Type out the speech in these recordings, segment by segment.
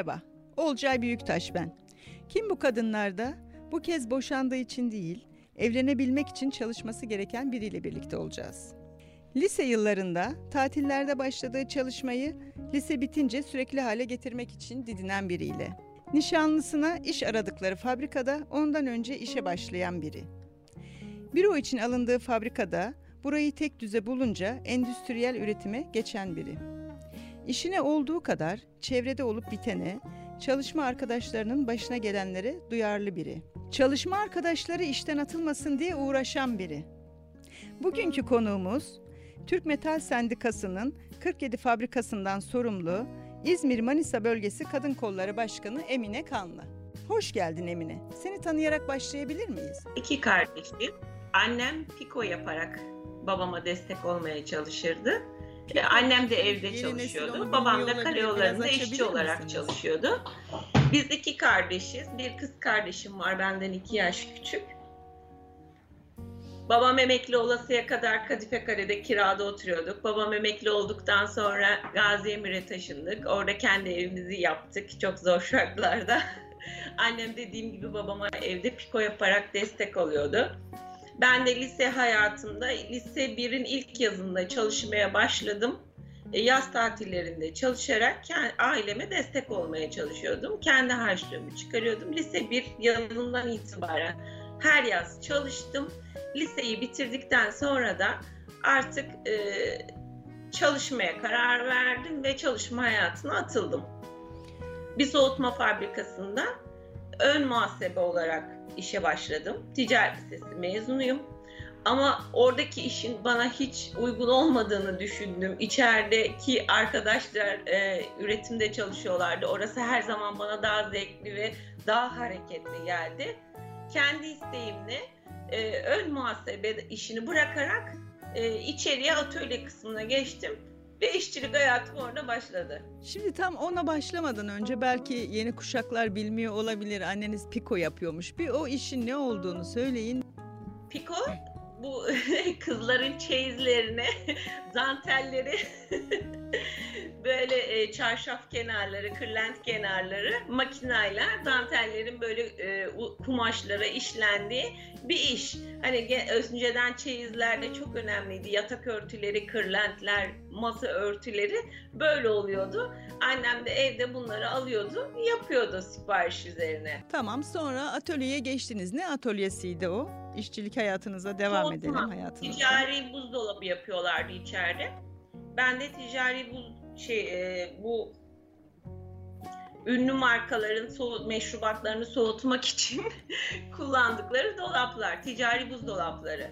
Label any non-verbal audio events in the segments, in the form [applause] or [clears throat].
Merhaba, Olcay Büyüktaş ben. Kim bu kadınlarda? Bu kez boşandığı için değil, evlenebilmek için çalışması gereken biriyle birlikte olacağız. Lise yıllarında tatillerde başladığı çalışmayı lise bitince sürekli hale getirmek için didinen biriyle. Nişanlısına iş aradıkları fabrikada ondan önce işe başlayan biri. Büro için alındığı fabrikada burayı tek düze bulunca endüstriyel üretime geçen biri. İşine olduğu kadar çevrede olup bitene, çalışma arkadaşlarının başına gelenlere duyarlı biri. Çalışma arkadaşları işten atılmasın diye uğraşan biri. Bugünkü konuğumuz Türk Metal Sendikası'nın 47 fabrikasından sorumlu İzmir Manisa Bölgesi Kadın Kolları Başkanı Emine Kanlı. Hoş geldin Emine. Seni tanıyarak başlayabilir miyiz? İki kardeşim. Annem piko yaparak babama destek olmaya çalışırdı. Piko, Annem de evde çalışıyordu. Babam da karayollarında işçi olarak misiniz? çalışıyordu. Biz iki kardeşiz. Bir kız kardeşim var benden iki yaş küçük. Babam emekli olasıya kadar Kadife Kale'de kirada oturuyorduk. Babam emekli olduktan sonra Gazi Emir'e taşındık. Orada kendi evimizi yaptık çok zor şartlarda. [laughs] Annem dediğim gibi babama evde piko yaparak destek oluyordu. Ben de lise hayatımda lise 1'in ilk yazında çalışmaya başladım. E, yaz tatillerinde çalışarak aileme destek olmaya çalışıyordum. Kendi harçlığımı çıkarıyordum. Lise 1 yazından itibaren her yaz çalıştım. Liseyi bitirdikten sonra da artık e, çalışmaya karar verdim ve çalışma hayatına atıldım. Bir soğutma fabrikasında ön muhasebe olarak işe başladım. Ticaret lisesi mezunuyum. Ama oradaki işin bana hiç uygun olmadığını düşündüm. İçerideki arkadaşlar e, üretimde çalışıyorlardı. Orası her zaman bana daha zevkli ve daha hareketli geldi. Kendi isteğimle e, ön muhasebe işini bırakarak e, içeriye atölye kısmına geçtim ve işçilik hayatım orada başladı. Şimdi tam ona başlamadan önce belki yeni kuşaklar bilmiyor olabilir. Anneniz piko yapıyormuş. Bir o işin ne olduğunu söyleyin. Piko bu [laughs] kızların çeyizlerine, [laughs] dantelleri, [laughs] böyle e, çarşaf kenarları, kırlent kenarları makinayla dantellerin böyle e, kumaşlara işlendiği bir iş. Hani önceden çeyizlerde çok önemliydi. Yatak örtüleri, kırlentler, masa örtüleri böyle oluyordu. Annem de evde bunları alıyordu, yapıyordu sipariş üzerine. Tamam sonra atölyeye geçtiniz. Ne atölyesiydi o? İşçilik hayatınıza devam Soğutma, edelim hayatınıza. Ticari buzdolabı yapıyorlardı içeride. Ben de ticari buz şey e, bu ünlü markaların soğut, meşrubatlarını soğutmak için [laughs] kullandıkları dolaplar, ticari buzdolapları.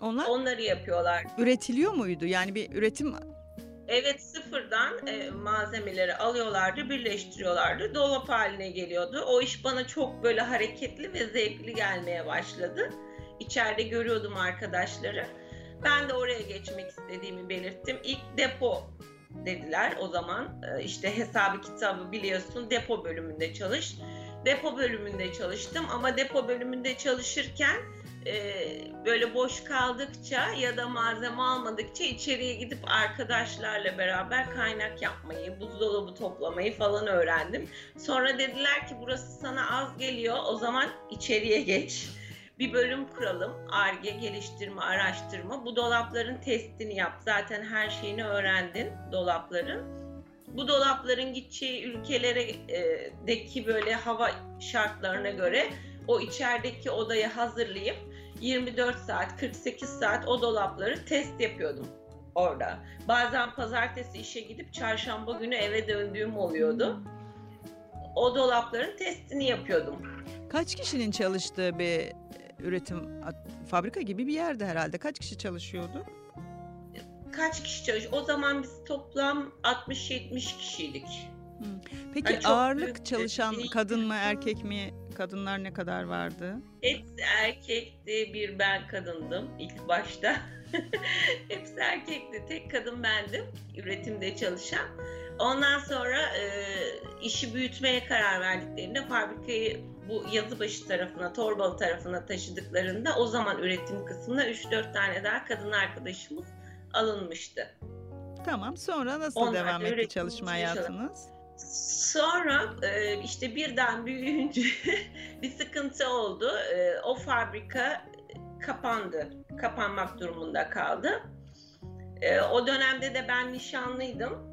Onlar onları yapıyorlar. Üretiliyor muydu? Yani bir üretim Evet sıfırdan e, malzemeleri alıyorlardı, birleştiriyorlardı. Dolap haline geliyordu. O iş bana çok böyle hareketli ve zevkli gelmeye başladı. İçeride görüyordum arkadaşları. Ben de oraya geçmek istediğimi belirttim. İlk depo dediler o zaman. E, işte hesabı kitabı biliyorsun depo bölümünde çalış. Depo bölümünde çalıştım ama depo bölümünde çalışırken e, böyle boş kaldıkça ya da malzeme almadıkça içeriye gidip arkadaşlarla beraber kaynak yapmayı, buzdolabı toplamayı falan öğrendim. Sonra dediler ki burası sana az geliyor o zaman içeriye geç. Bir bölüm kuralım. ARGE, geliştirme, araştırma. Bu dolapların testini yap. Zaten her şeyini öğrendin dolapların. Bu dolapların gideceği ülkelere deki böyle hava şartlarına göre o içerideki odayı hazırlayıp 24 saat, 48 saat o dolapları test yapıyordum orada. Bazen pazartesi işe gidip çarşamba günü eve döndüğüm oluyordu. O dolapların testini yapıyordum. Kaç kişinin çalıştığı bir üretim fabrika gibi bir yerde herhalde. Kaç kişi çalışıyordu? Kaç kişi çalış? O zaman biz toplam 60-70 kişiydik. Peki yani ağırlık çalışan şey. kadın mı erkek mi? Kadınlar ne kadar vardı? Hepsi erkekti. Bir ben kadındım ilk başta. [laughs] Hepsi erkekti. Tek kadın bendim. Üretimde çalışan. Ondan sonra e, işi büyütmeye karar verdiklerinde fabrikayı bu yazıbaşı tarafına, Torbalı tarafına taşıdıklarında o zaman üretim kısmında 3-4 tane daha kadın arkadaşımız alınmıştı. Tamam. Sonra nasıl Onlar devam etti çalışma hayatınız? Sonra e, işte birden büyüyünce [laughs] bir sıkıntı oldu. E, o fabrika kapandı. Kapanmak durumunda kaldı. E, o dönemde de ben nişanlıydım.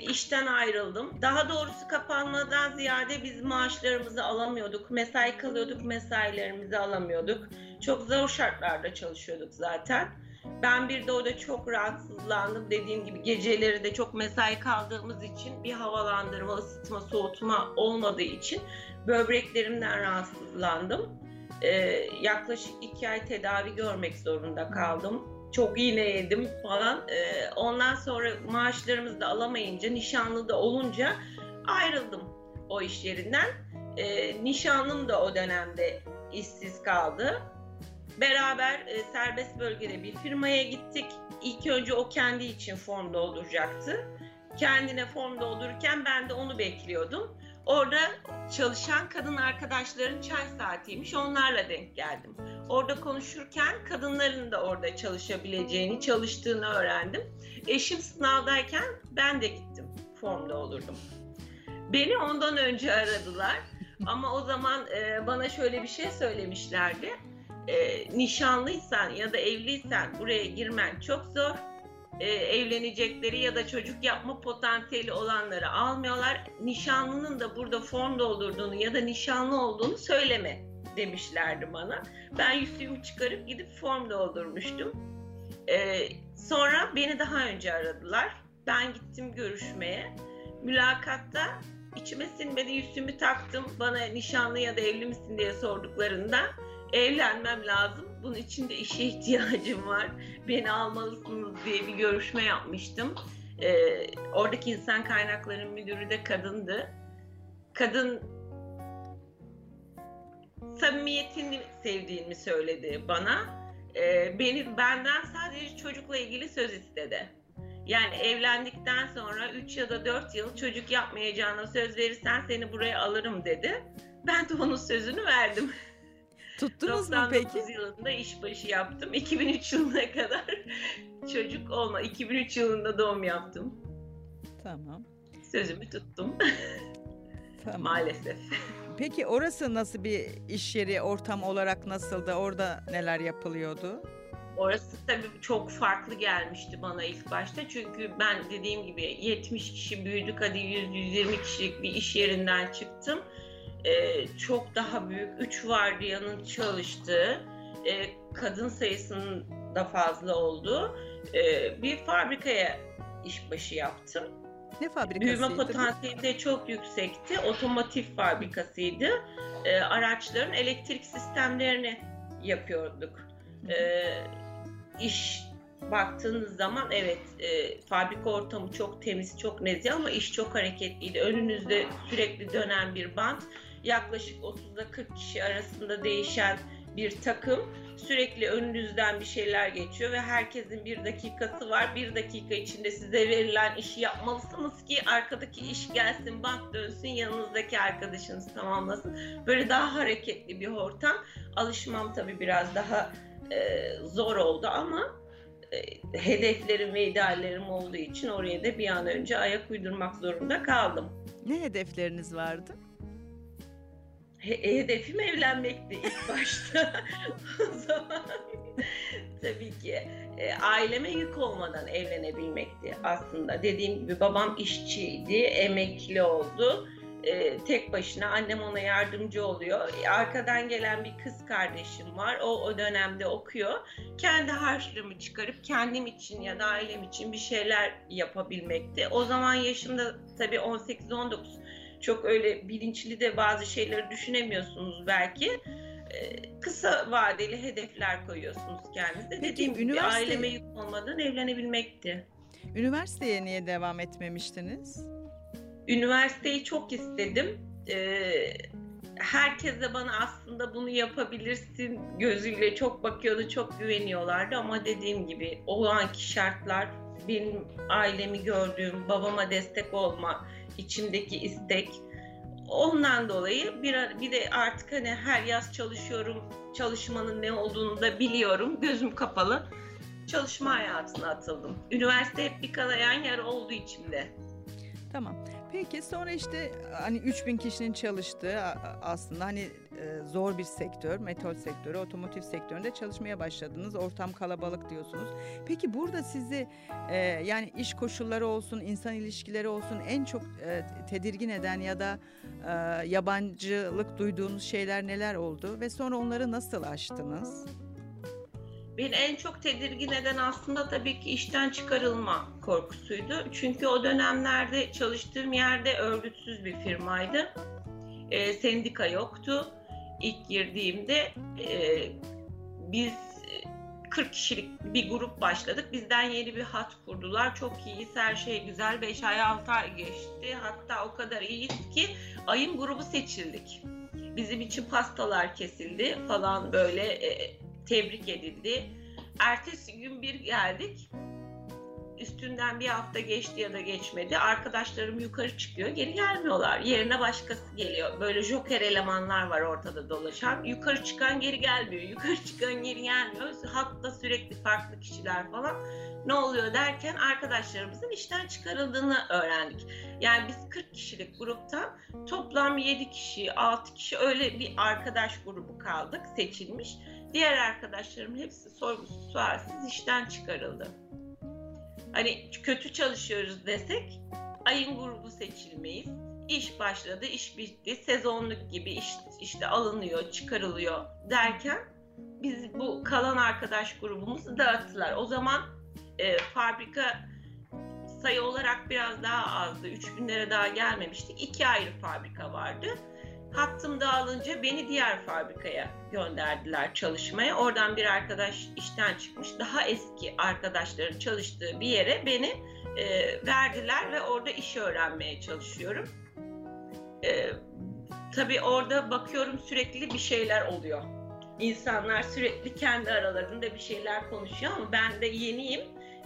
işten ayrıldım. Daha doğrusu kapanmadan ziyade biz maaşlarımızı alamıyorduk. Mesai kalıyorduk, mesailerimizi alamıyorduk. Çok zor şartlarda çalışıyorduk zaten. Ben bir de orada çok rahatsızlandım. Dediğim gibi geceleri de çok mesai kaldığımız için bir havalandırma, ısıtma, soğutma olmadığı için böbreklerimden rahatsızlandım. Ee, yaklaşık iki ay tedavi görmek zorunda kaldım. Çok iğne yedim falan. Ee, ondan sonra maaşlarımızı da alamayınca, nişanlı da olunca ayrıldım o iş yerinden. Ee, nişanlım da o dönemde işsiz kaldı beraber e, serbest bölgede bir firmaya gittik. İlk önce o kendi için form dolduracaktı. Kendine form doldururken ben de onu bekliyordum. Orada çalışan kadın arkadaşların çay saatiymiş. Onlarla denk geldim. Orada konuşurken kadınların da orada çalışabileceğini, çalıştığını öğrendim. Eşim sınavdayken ben de gittim. Form doldurdum. Beni ondan önce aradılar. Ama o zaman e, bana şöyle bir şey söylemişlerdi e, nişanlıysan ya da evliysen buraya girmen çok zor. E, evlenecekleri ya da çocuk yapma potansiyeli olanları almıyorlar. Nişanlının da burada form doldurduğunu ya da nişanlı olduğunu söyleme demişlerdi bana. Ben yüzüğümü çıkarıp gidip form doldurmuştum. E, sonra beni daha önce aradılar. Ben gittim görüşmeye. Mülakatta içime sinmedi yüzüğümü taktım. Bana nişanlı ya da evli misin diye sorduklarında evlenmem lazım. Bunun için de işe ihtiyacım var. Beni almalısınız diye bir görüşme yapmıştım. Ee, oradaki insan kaynakları müdürü de kadındı. Kadın samimiyetini sevdiğini söyledi bana. Ee, beni benden sadece çocukla ilgili söz istedi. Yani evlendikten sonra 3 ya da 4 yıl çocuk yapmayacağına söz verirsen seni buraya alırım dedi. Ben de onun sözünü verdim. [laughs] Tuttunuz mu peki? yılında işbaşı yaptım. 2003 yılına kadar çocuk olma. 2003 yılında doğum yaptım. Tamam. Sözümü tuttum. Tamam. Maalesef. Peki orası nasıl bir iş yeri, ortam olarak nasıldı? Orada neler yapılıyordu? Orası tabii çok farklı gelmişti bana ilk başta. Çünkü ben dediğim gibi 70 kişi büyüdük hadi 100-120 kişilik bir iş yerinden çıktım e, çok daha büyük, üç vardiyanın çalıştığı, e, kadın sayısının da fazla olduğu e, bir fabrikaya işbaşı yaptım. Ne fabrikasıydı? Büyüme potansiyeli de çok yüksekti. Otomotiv fabrikasıydı. E, araçların elektrik sistemlerini yapıyorduk. E, iş baktığınız zaman evet e, fabrika ortamı çok temiz, çok nezih ama iş çok hareketliydi. Önünüzde sürekli dönen bir bant yaklaşık 30'da 40 kişi arasında değişen bir takım sürekli önünüzden bir şeyler geçiyor ve herkesin bir dakikası var. Bir dakika içinde size verilen işi yapmalısınız ki arkadaki iş gelsin, bant dönsün, yanınızdaki arkadaşınız tamamlasın. Böyle daha hareketli bir ortam. Alışmam tabii biraz daha e, zor oldu ama e, hedeflerim ve ideallerim olduğu için oraya da bir an önce ayak uydurmak zorunda kaldım. Ne hedefleriniz vardı? Hedefim evlenmekti ilk [laughs] başta. o zaman [laughs] tabii ki e, aileme yük olmadan evlenebilmekti aslında. Dediğim gibi babam işçiydi, emekli oldu. E, tek başına annem ona yardımcı oluyor. E, arkadan gelen bir kız kardeşim var. O o dönemde okuyor. Kendi harçlığımı çıkarıp kendim için ya da ailem için bir şeyler yapabilmekti. O zaman yaşımda tabii 18-19 çok öyle bilinçli de bazı şeyleri düşünemiyorsunuz belki. Ee, kısa vadeli hedefler koyuyorsunuz kendinize. Dediğim gibi üniversite... aileme yük olmadan evlenebilmekti. Üniversiteye niye devam etmemiştiniz? Üniversiteyi çok istedim. Ee, herkes de bana aslında bunu yapabilirsin gözüyle çok bakıyordu, çok güveniyorlardı ama dediğim gibi o anki şartlar benim ailemi gördüğüm, babama destek olma, içimdeki istek. Ondan dolayı bir, bir de artık hani her yaz çalışıyorum, çalışmanın ne olduğunu da biliyorum. Gözüm kapalı çalışma hayatına atıldım. Üniversite hep bir kanayan yer oldu içimde. Tamam. Peki sonra işte hani 3000 kişinin çalıştığı aslında hani e, zor bir sektör, metal sektörü, otomotiv sektöründe çalışmaya başladınız. Ortam kalabalık diyorsunuz. Peki burada sizi e, yani iş koşulları olsun, insan ilişkileri olsun en çok e, tedirgin eden ya da yabancılık duyduğunuz şeyler neler oldu ve sonra onları nasıl aştınız? Beni en çok tedirgin eden aslında tabii ki işten çıkarılma korkusuydu. Çünkü o dönemlerde çalıştığım yerde örgütsüz bir firmaydı. E, sendika yoktu. İlk girdiğimde e, biz 40 kişilik bir grup başladık. Bizden yeni bir hat kurdular. Çok iyiyiz, her şey güzel. 5 ay 6 ay geçti. Hatta o kadar iyiyiz ki ayın grubu seçildik. Bizim için pastalar kesildi falan böyle e, tebrik edildi. Ertesi gün bir geldik. Üstünden bir hafta geçti ya da geçmedi. Arkadaşlarım yukarı çıkıyor, geri gelmiyorlar. Yerine başkası geliyor. Böyle joker elemanlar var ortada dolaşan. Yukarı çıkan geri gelmiyor. [laughs] Yukarı çıkan geri gelmiyor. Hatta sürekli farklı kişiler falan. Ne oluyor derken arkadaşlarımızın işten çıkarıldığını öğrendik. Yani biz 40 kişilik gruptan toplam 7 kişi, 6 kişi öyle bir arkadaş grubu kaldık seçilmiş Diğer arkadaşlarım hepsi sorgusuz sualsiz işten çıkarıldı. Hani kötü çalışıyoruz desek ayın grubu seçilmeyiz. İş başladı, iş bitti, sezonluk gibi iş işte alınıyor, çıkarılıyor derken biz bu kalan arkadaş grubumuzu dağıttılar. O zaman e, fabrika sayı olarak biraz daha azdı. 3000'lere daha gelmemiştik. İki ayrı fabrika vardı. Hattım dağılınca beni diğer fabrikaya gönderdiler çalışmaya. Oradan bir arkadaş işten çıkmış. Daha eski arkadaşların çalıştığı bir yere beni e, verdiler ve orada iş öğrenmeye çalışıyorum. E, tabii orada bakıyorum sürekli bir şeyler oluyor. İnsanlar sürekli kendi aralarında bir şeyler konuşuyor ama ben de yeniyim.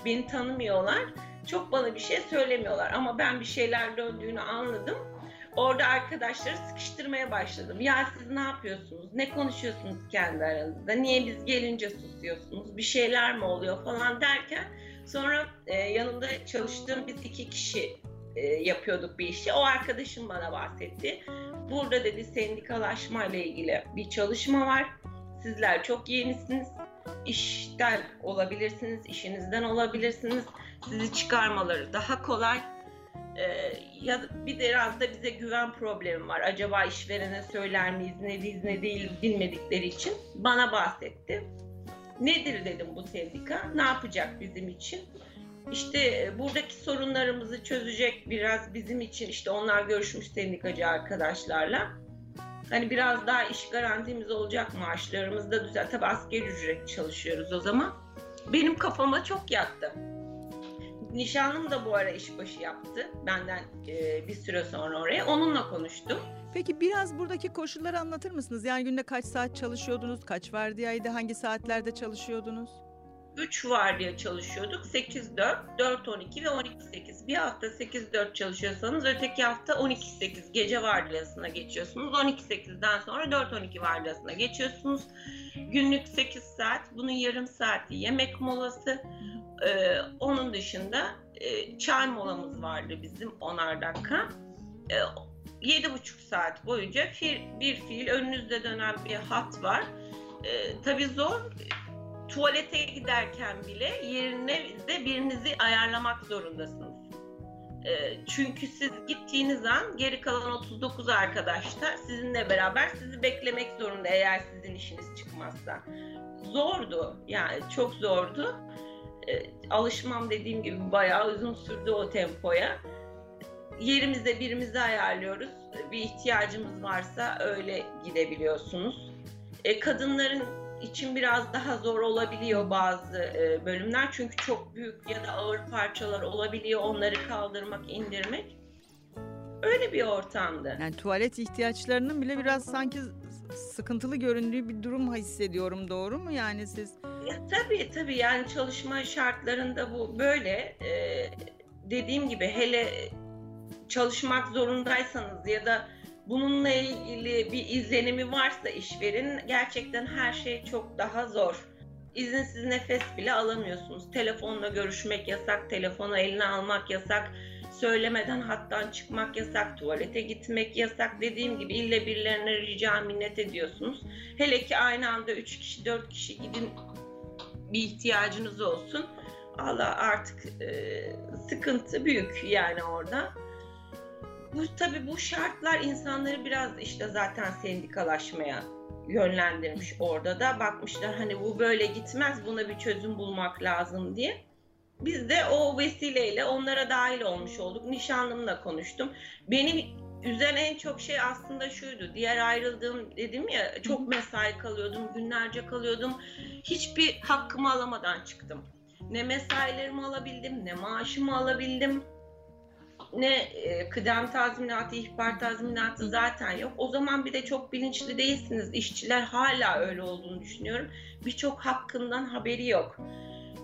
Beni tanımıyorlar. Çok bana bir şey söylemiyorlar ama ben bir şeyler döndüğünü anladım Orada arkadaşları sıkıştırmaya başladım. Ya siz ne yapıyorsunuz? Ne konuşuyorsunuz kendi aranızda? Niye biz gelince susuyorsunuz? Bir şeyler mi oluyor falan derken sonra e, yanında çalıştığım biz iki kişi e, yapıyorduk bir işi. O arkadaşım bana bahsetti. Burada dedi sendikalaşma ile ilgili bir çalışma var. Sizler çok yenisiniz. İşten olabilirsiniz, işinizden olabilirsiniz. Sizi çıkarmaları daha kolay ee, ya bir de biraz da bize güven problemi var. Acaba işverene söyler miyiz, ne değiliz, ne değil bilmedikleri için bana bahsetti. Nedir dedim bu sendika, ne yapacak bizim için? İşte e, buradaki sorunlarımızı çözecek biraz bizim için işte onlar görüşmüş sendikacı arkadaşlarla. Hani biraz daha iş garantimiz olacak, maaşlarımız da güzel. Tabii asgari ücret çalışıyoruz o zaman. Benim kafama çok yattı. Nişanlım da bu ara işbaşı yaptı. Benden e, bir süre sonra oraya. Onunla konuştum. Peki biraz buradaki koşulları anlatır mısınız? Yani günde kaç saat çalışıyordunuz? Kaç vardiyaydı? Hangi saatlerde çalışıyordunuz? 3 vardiya çalışıyorduk. 8-4, 4-12 ve 12-8. Bir hafta 8-4 çalışıyorsanız öteki hafta 12-8 gece vardiyasına geçiyorsunuz. 12-8'den sonra 4-12 vardiyasına geçiyorsunuz. Günlük 8 saat. Bunun yarım saati yemek molası. Ee, onun dışında e, çay molamız vardı bizim onar dakika. E, Yedi buçuk saat boyunca fil, bir fiil önünüzde dönen bir hat var. E, tabii zor. Tuvalete giderken bile yerine de birinizi ayarlamak zorundasınız. E, çünkü siz gittiğiniz an geri kalan 39 arkadaş da sizinle beraber sizi beklemek zorunda eğer sizin işiniz çıkmazsa. Zordu yani çok zordu e, alışmam dediğim gibi bayağı uzun sürdü o tempoya. Yerimizde birimizi ayarlıyoruz. Bir ihtiyacımız varsa öyle gidebiliyorsunuz. E, kadınların için biraz daha zor olabiliyor bazı e, bölümler. Çünkü çok büyük ya da ağır parçalar olabiliyor. Onları kaldırmak, indirmek. Öyle bir ortamdı. Yani tuvalet ihtiyaçlarının bile biraz sanki sıkıntılı göründüğü bir durum hissediyorum. Doğru mu yani siz? Ya, tabii tabii yani çalışma şartlarında bu böyle. Ee, dediğim gibi hele çalışmak zorundaysanız ya da bununla ilgili bir izlenimi varsa işverin gerçekten her şey çok daha zor. İzinsiz nefes bile alamıyorsunuz. Telefonla görüşmek yasak, telefonu eline almak yasak. söylemeden hattan çıkmak yasak, tuvalete gitmek yasak. Dediğim gibi ille birilerine rica minnet ediyorsunuz. Hele ki aynı anda 3 kişi 4 kişi gidin bir ihtiyacınız olsun. Allah artık e, sıkıntı büyük yani orada. Bu tabii bu şartlar insanları biraz işte zaten sendikalaşmaya yönlendirmiş orada da bakmışlar hani bu böyle gitmez buna bir çözüm bulmak lazım diye. Biz de o vesileyle onlara dahil olmuş olduk. Nişanlımla konuştum. Benim üzen en çok şey aslında şuydu. Diğer ayrıldığım dedim ya çok mesai kalıyordum, günlerce kalıyordum. Hiçbir hakkımı alamadan çıktım. Ne mesailerimi alabildim, ne maaşımı alabildim ne e, kıdem tazminatı, ihbar tazminatı zaten yok. O zaman bir de çok bilinçli değilsiniz. İşçiler hala öyle olduğunu düşünüyorum. Birçok hakkından haberi yok.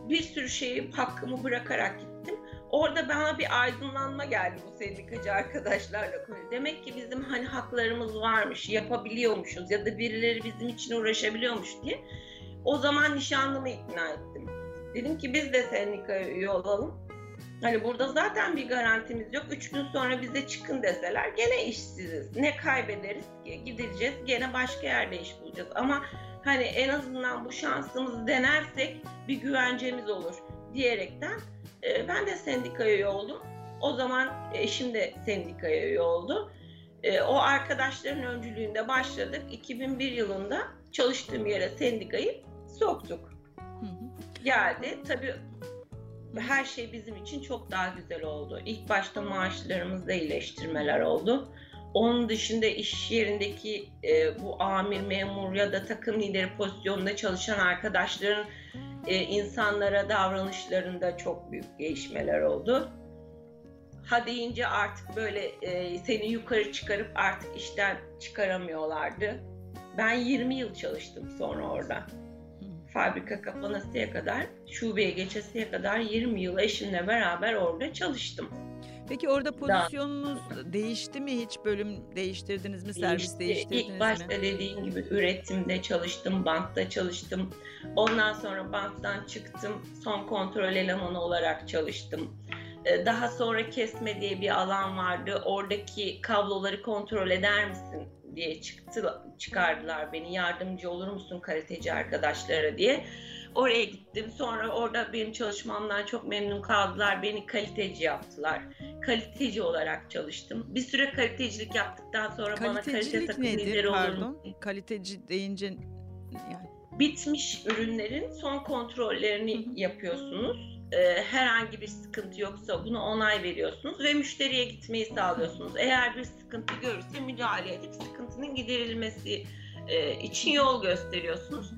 Bir sürü şeyi hakkımı bırakarak gittim. Orada bana bir aydınlanma geldi bu sendikacı arkadaşlarla. Demek ki bizim hani haklarımız varmış, yapabiliyormuşuz ya da birileri bizim için uğraşabiliyormuş diye. O zaman nişanlımı ikna ettim. Dedim ki biz de sendikaya üye olalım Hani burada zaten bir garantimiz yok. Üç gün sonra bize çıkın deseler gene işsiziz. Ne kaybederiz ki? Gideceğiz gene başka yerde iş bulacağız. Ama hani en azından bu şansımızı denersek bir güvencemiz olur diyerekten e, ben de sendikaya üye oldum. O zaman eşim de sendikaya üye oldu. E, o arkadaşların öncülüğünde başladık. 2001 yılında çalıştığım yere sendikayı soktuk. Geldi. Tabii her şey bizim için çok daha güzel oldu. İlk başta maaşlarımızda iyileştirmeler oldu. Onun dışında iş yerindeki e, bu amir, memur ya da takım lideri pozisyonunda çalışan arkadaşların e, insanlara davranışlarında çok büyük değişmeler oldu. Ha deyince artık böyle e, seni yukarı çıkarıp artık işten çıkaramıyorlardı. Ben 20 yıl çalıştım sonra orada fabrika kapanasıya kadar, şubeye geçesiye kadar 20 yıl eşimle beraber orada çalıştım. Peki orada pozisyonunuz Daha... değişti mi? Hiç bölüm değiştirdiniz mi? Servis değişti. değiştirdiniz İlk başta mi? dediğim gibi üretimde çalıştım, bantta çalıştım. Ondan sonra banttan çıktım. Son kontrol elemanı olarak çalıştım. Ee, daha sonra kesme diye bir alan vardı. Oradaki kabloları kontrol eder misin diye çıktı çıkardılar beni. Yardımcı olur musun kaliteci arkadaşlara diye. Oraya gittim. Sonra orada benim çalışmamdan çok memnun kaldılar. Beni kaliteci yaptılar. Kaliteci olarak çalıştım. Bir süre kalitecilik yaptıktan sonra bana kalite takım lideri olur mu? Kaliteci deyince yani bitmiş ürünlerin son kontrollerini yapıyorsunuz e, herhangi bir sıkıntı yoksa bunu onay veriyorsunuz ve müşteriye gitmeyi sağlıyorsunuz. Eğer bir sıkıntı görürse müdahale edip sıkıntının giderilmesi e, için yol gösteriyorsunuz.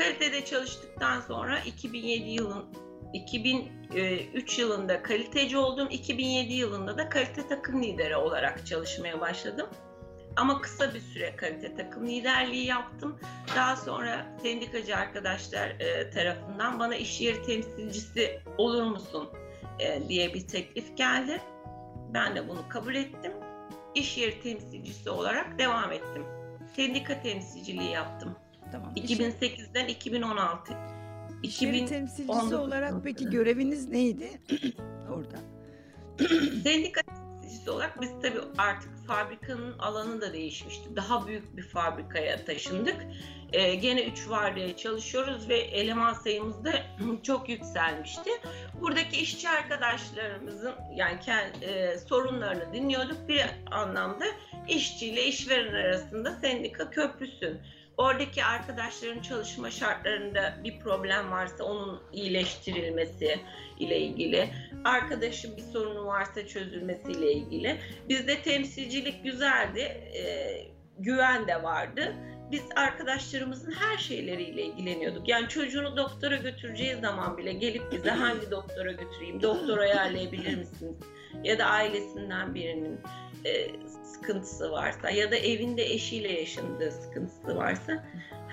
Kalitede çalıştıktan sonra 2007 yılın 2003 yılında kaliteci oldum. 2007 yılında da kalite takım lideri olarak çalışmaya başladım. Ama kısa bir süre kalite takım liderliği yaptım. Daha sonra sendikacı arkadaşlar e, tarafından bana iş yeri temsilcisi olur musun e, diye bir teklif geldi. Ben de bunu kabul ettim. İş yeri temsilcisi olarak devam ettim. Sendika temsilciliği yaptım. Tamam. 2008'den 2016. İş yeri temsilcisi olarak peki göreviniz neydi [clears throat] orada? [clears throat] Sendika temsilcisi olarak biz tabii artık fabrikanın alanı da değişmişti. Daha büyük bir fabrikaya taşındık. Ee, gene 3 vardiyaya çalışıyoruz ve eleman sayımız da [clears throat] çok yükselmişti. Buradaki işçi arkadaşlarımızın yani e, sorunlarını dinliyorduk. Bir anlamda işçi ile işveren arasında sendika köprüsün oradaki arkadaşların çalışma şartlarında bir problem varsa onun iyileştirilmesi ile ilgili, arkadaşın bir sorunu varsa çözülmesi ile ilgili. Bizde temsilcilik güzeldi, e, güven de vardı. Biz arkadaşlarımızın her şeyleriyle ilgileniyorduk. Yani çocuğunu doktora götüreceği zaman bile gelip bize hangi doktora götüreyim, doktor ayarlayabilir misiniz? Ya da ailesinden birinin e, sıkıntısı varsa ya da evinde eşiyle yaşadığı sıkıntısı varsa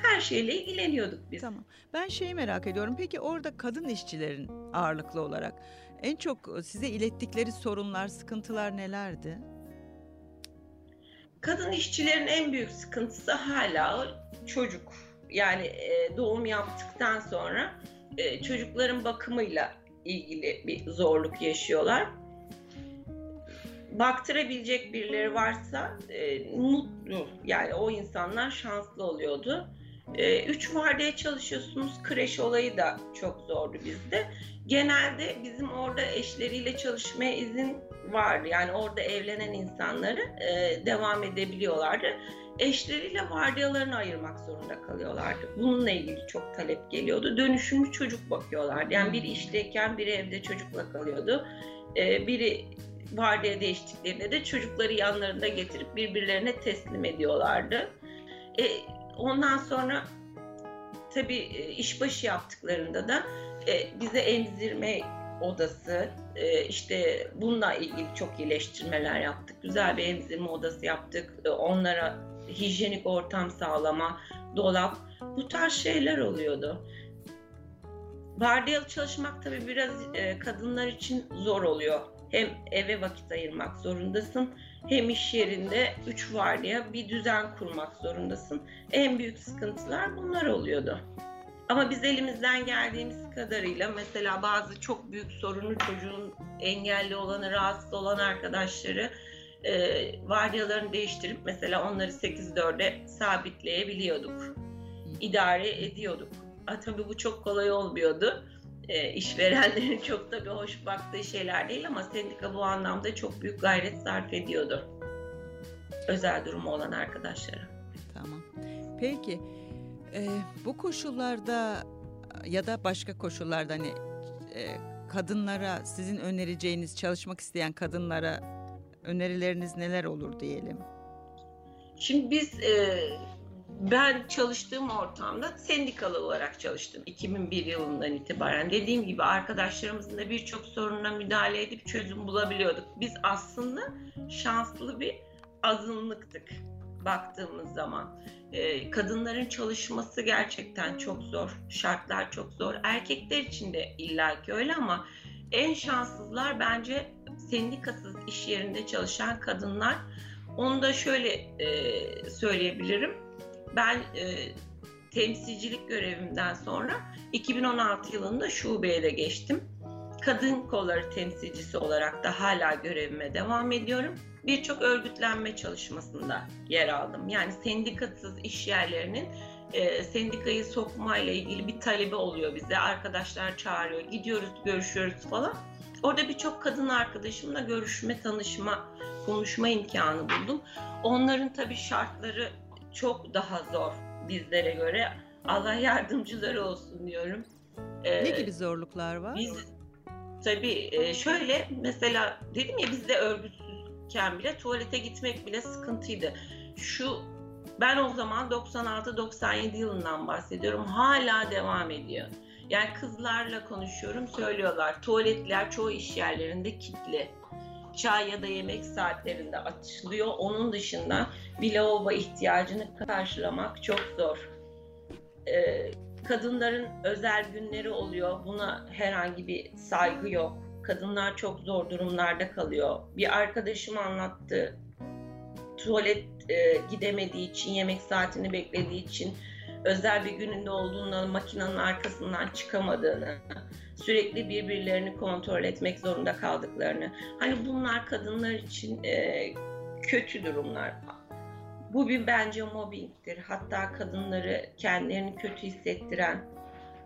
her şeyle ilgileniyorduk biz. Tamam. Ben şeyi merak ediyorum. Peki orada kadın işçilerin ağırlıklı olarak en çok size ilettikleri sorunlar, sıkıntılar nelerdi? Kadın işçilerin en büyük sıkıntısı hala çocuk. Yani e, doğum yaptıktan sonra e, çocukların bakımıyla ilgili bir zorluk yaşıyorlar baktırabilecek birileri varsa e, mutlu yani o insanlar şanslı oluyordu. E, üç vardiya çalışıyorsunuz. Kreş olayı da çok zordu bizde. Genelde bizim orada eşleriyle çalışmaya izin vardı. Yani orada evlenen insanları e, devam edebiliyorlardı. Eşleriyle vardiyalarını ayırmak zorunda kalıyorlardı. Bununla ilgili çok talep geliyordu. Dönüşümlü çocuk bakıyorlardı. Yani biri işteyken biri evde çocukla kalıyordu. E, biri vardiya değiştiklerinde de çocukları yanlarında getirip birbirlerine teslim ediyorlardı. E, ondan sonra tabii e, işbaşı yaptıklarında da e, bize emzirme odası, e, işte bununla ilgili çok iyileştirmeler yaptık. Güzel bir emzirme odası yaptık. E, onlara hijyenik ortam sağlama, dolap, bu tarz şeyler oluyordu. Vardiyalı çalışmak tabii biraz e, kadınlar için zor oluyor. Hem eve vakit ayırmak zorundasın, hem iş yerinde üç vardiya bir düzen kurmak zorundasın. En büyük sıkıntılar bunlar oluyordu. Ama biz elimizden geldiğimiz kadarıyla mesela bazı çok büyük sorunu çocuğun engelli olanı, rahatsız olan arkadaşları e, vardiyalarını değiştirip mesela onları 8-4'e sabitleyebiliyorduk. İdare ediyorduk. A, tabii bu çok kolay olmuyordu. E, işverenlerin [laughs] çok da bir hoş baktığı şeyler değil ama sendika bu anlamda çok büyük gayret sarf ediyordu. Özel durumu olan arkadaşlara. Tamam. Peki e, bu koşullarda ya da başka koşullarda hani e, kadınlara sizin önereceğiniz çalışmak isteyen kadınlara önerileriniz neler olur diyelim? Şimdi biz e, ben çalıştığım ortamda sendikalı olarak çalıştım 2001 yılından itibaren. Dediğim gibi arkadaşlarımızın da birçok sorununa müdahale edip çözüm bulabiliyorduk. Biz aslında şanslı bir azınlıktık baktığımız zaman. Ee, kadınların çalışması gerçekten çok zor. Şartlar çok zor. Erkekler için de illaki öyle ama en şanssızlar bence sendikasız iş yerinde çalışan kadınlar. Onu da şöyle e, söyleyebilirim. Ben e, temsilcilik görevimden sonra 2016 yılında şubeye de geçtim. Kadın kolları temsilcisi olarak da hala görevime devam ediyorum birçok örgütlenme çalışmasında yer aldım. Yani sendikasız iş yerlerinin e, sendikayı sokmayla ilgili bir talebi oluyor bize. Arkadaşlar çağırıyor, gidiyoruz, görüşüyoruz falan. Orada birçok kadın arkadaşımla görüşme, tanışma, konuşma imkanı buldum. Onların tabii şartları çok daha zor bizlere göre. Allah yardımcıları olsun diyorum. Ee, ne gibi zorluklar var? Biz tabii e, şöyle mesela dedim ya bizde örgütsüz iken bile tuvalete gitmek bile sıkıntıydı. Şu ben o zaman 96-97 yılından bahsediyorum. Hala devam ediyor. Yani kızlarla konuşuyorum söylüyorlar. Tuvaletler çoğu iş yerlerinde kilitli. Çay ya da yemek saatlerinde açılıyor. Onun dışında bir lavabo ihtiyacını karşılamak çok zor. Ee, kadınların özel günleri oluyor. Buna herhangi bir saygı yok kadınlar çok zor durumlarda kalıyor. Bir arkadaşım anlattı. Tuvalet e, gidemediği için, yemek saatini beklediği için özel bir gününde olduğunda makinenin arkasından çıkamadığını, sürekli birbirlerini kontrol etmek zorunda kaldıklarını. Hani bunlar kadınlar için e, kötü durumlar. Bu bir bence mobbingtir. Hatta kadınları kendilerini kötü hissettiren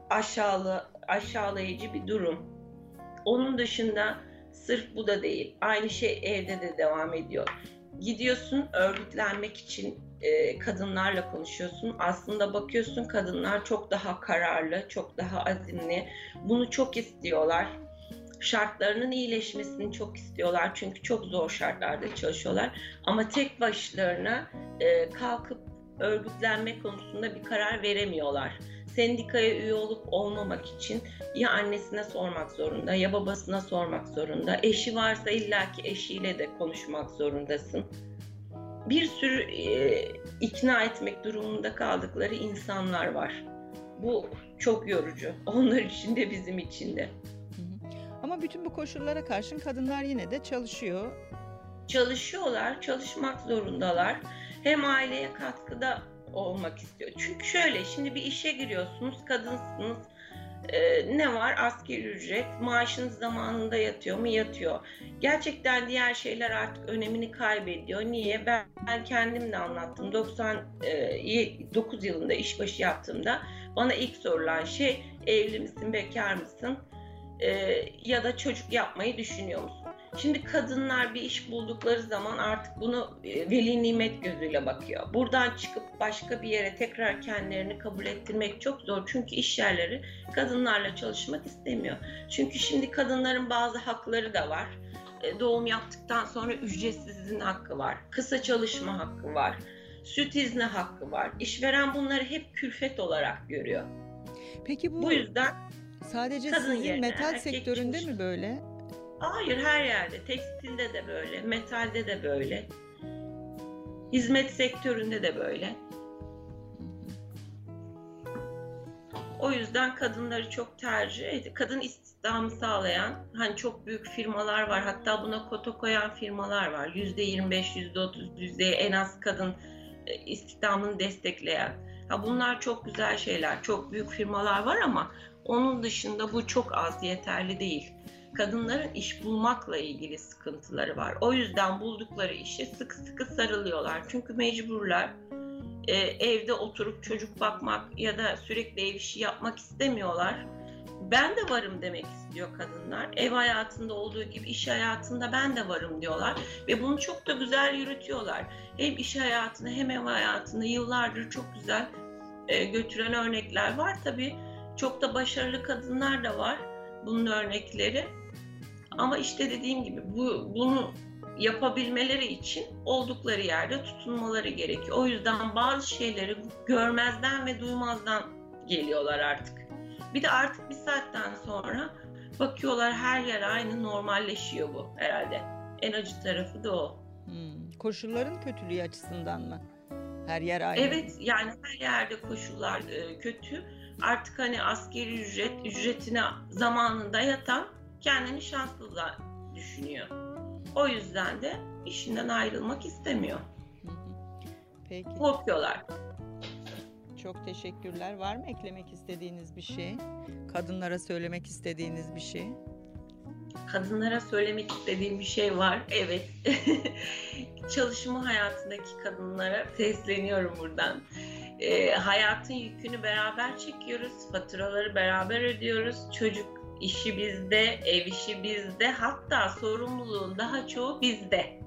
aşağılı, aşağılayıcı bir durum. Onun dışında sırf bu da değil. Aynı şey evde de devam ediyor. Gidiyorsun örgütlenmek için e, kadınlarla konuşuyorsun. Aslında bakıyorsun kadınlar çok daha kararlı, çok daha azimli. Bunu çok istiyorlar. Şartlarının iyileşmesini çok istiyorlar. Çünkü çok zor şartlarda çalışıyorlar. Ama tek başlarına e, kalkıp örgütlenme konusunda bir karar veremiyorlar sendikaya üye olup olmamak için ya annesine sormak zorunda ya babasına sormak zorunda. Eşi varsa illaki eşiyle de konuşmak zorundasın. Bir sürü e, ikna etmek durumunda kaldıkları insanlar var. Bu çok yorucu. [laughs] Onlar için de bizim için de. Ama bütün bu koşullara karşın kadınlar yine de çalışıyor. Çalışıyorlar, çalışmak zorundalar. Hem aileye katkıda olmak istiyor. Çünkü şöyle şimdi bir işe giriyorsunuz, kadınsınız. Ee, ne var? Asgari ücret. Maaşınız zamanında yatıyor mu? Yatıyor. Gerçekten diğer şeyler artık önemini kaybediyor. Niye? Ben, ben kendim de anlattım. 99 e, yılında işbaşı yaptığımda bana ilk sorulan şey evli misin, bekar mısın? Ee, ya da çocuk yapmayı düşünüyor musun? Şimdi kadınlar bir iş buldukları zaman artık bunu e, veli nimet gözüyle bakıyor. Buradan çıkıp başka bir yere tekrar kendilerini kabul ettirmek çok zor. Çünkü iş yerleri kadınlarla çalışmak istemiyor. Çünkü şimdi kadınların bazı hakları da var. E, doğum yaptıktan sonra ücretsiz izin hakkı var. Kısa çalışma hakkı var. Süt izni hakkı var. İşveren bunları hep külfet olarak görüyor. Peki bu, bu yüzden sadece sizin metal sektöründe çalışır. mi böyle? Hayır her yerde. Tekstilde de böyle, metalde de böyle. Hizmet sektöründe de böyle. O yüzden kadınları çok tercih ediyor. Kadın istihdamı sağlayan hani çok büyük firmalar var. Hatta buna kota koyan firmalar var. Yüzde 25, yüzde 30, yüzde en az kadın e, istihdamını destekleyen. Ha bunlar çok güzel şeyler. Çok büyük firmalar var ama onun dışında bu çok az yeterli değil kadınların iş bulmakla ilgili sıkıntıları var. O yüzden buldukları işe sıkı sıkı sarılıyorlar. Çünkü mecburlar. Ee, evde oturup çocuk bakmak ya da sürekli ev işi yapmak istemiyorlar. Ben de varım demek istiyor kadınlar. Ev hayatında olduğu gibi iş hayatında ben de varım diyorlar. Ve bunu çok da güzel yürütüyorlar. Hem iş hayatını hem ev hayatını yıllardır çok güzel e, götüren örnekler var. Tabii çok da başarılı kadınlar da var bunun örnekleri. Ama işte dediğim gibi bu bunu yapabilmeleri için oldukları yerde tutunmaları gerekiyor. O yüzden bazı şeyleri görmezden ve duymazdan geliyorlar artık. Bir de artık bir saatten sonra bakıyorlar her yer aynı normalleşiyor bu herhalde. En acı tarafı da o. Hmm. Koşulların kötülüğü açısından mı? Her yer aynı. Evet yani her yerde koşullar e, kötü. Artık hani askeri ücret, ücretine zamanında yatan kendini şanslı düşünüyor. O yüzden de işinden ayrılmak istemiyor. [laughs] Peki. Korkuyorlar. Çok teşekkürler. Var mı eklemek istediğiniz bir şey? Kadınlara söylemek istediğiniz bir şey? Kadınlara söylemek istediğim bir şey var. Evet. [laughs] Çalışma hayatındaki kadınlara sesleniyorum buradan. E, hayatın yükünü beraber çekiyoruz. Faturaları beraber ödüyoruz. Çocuk işi bizde, ev işi bizde, hatta sorumluluğun daha çoğu bizde.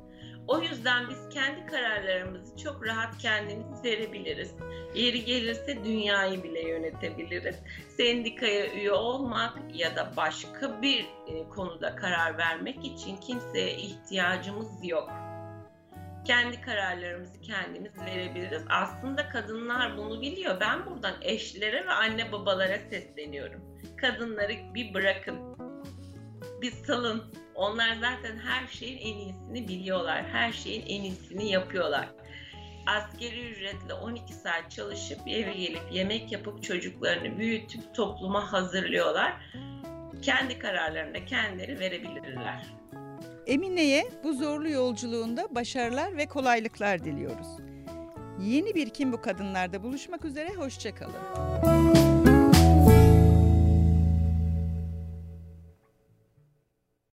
O yüzden biz kendi kararlarımızı çok rahat kendimiz verebiliriz. Yeri gelirse dünyayı bile yönetebiliriz. Sendikaya üye olmak ya da başka bir e, konuda karar vermek için kimseye ihtiyacımız yok. Kendi kararlarımızı kendimiz verebiliriz. Aslında kadınlar bunu biliyor. Ben buradan eşlere ve anne babalara sesleniyorum kadınları bir bırakın. Bir salın. Onlar zaten her şeyin en iyisini biliyorlar. Her şeyin en iyisini yapıyorlar. Askeri ücretle 12 saat çalışıp eve gelip yemek yapıp çocuklarını büyütüp topluma hazırlıyorlar. Kendi kararlarını kendileri verebilirler. Emine'ye bu zorlu yolculuğunda başarılar ve kolaylıklar diliyoruz. Yeni bir Kim Bu Kadınlar'da buluşmak üzere, hoşçakalın.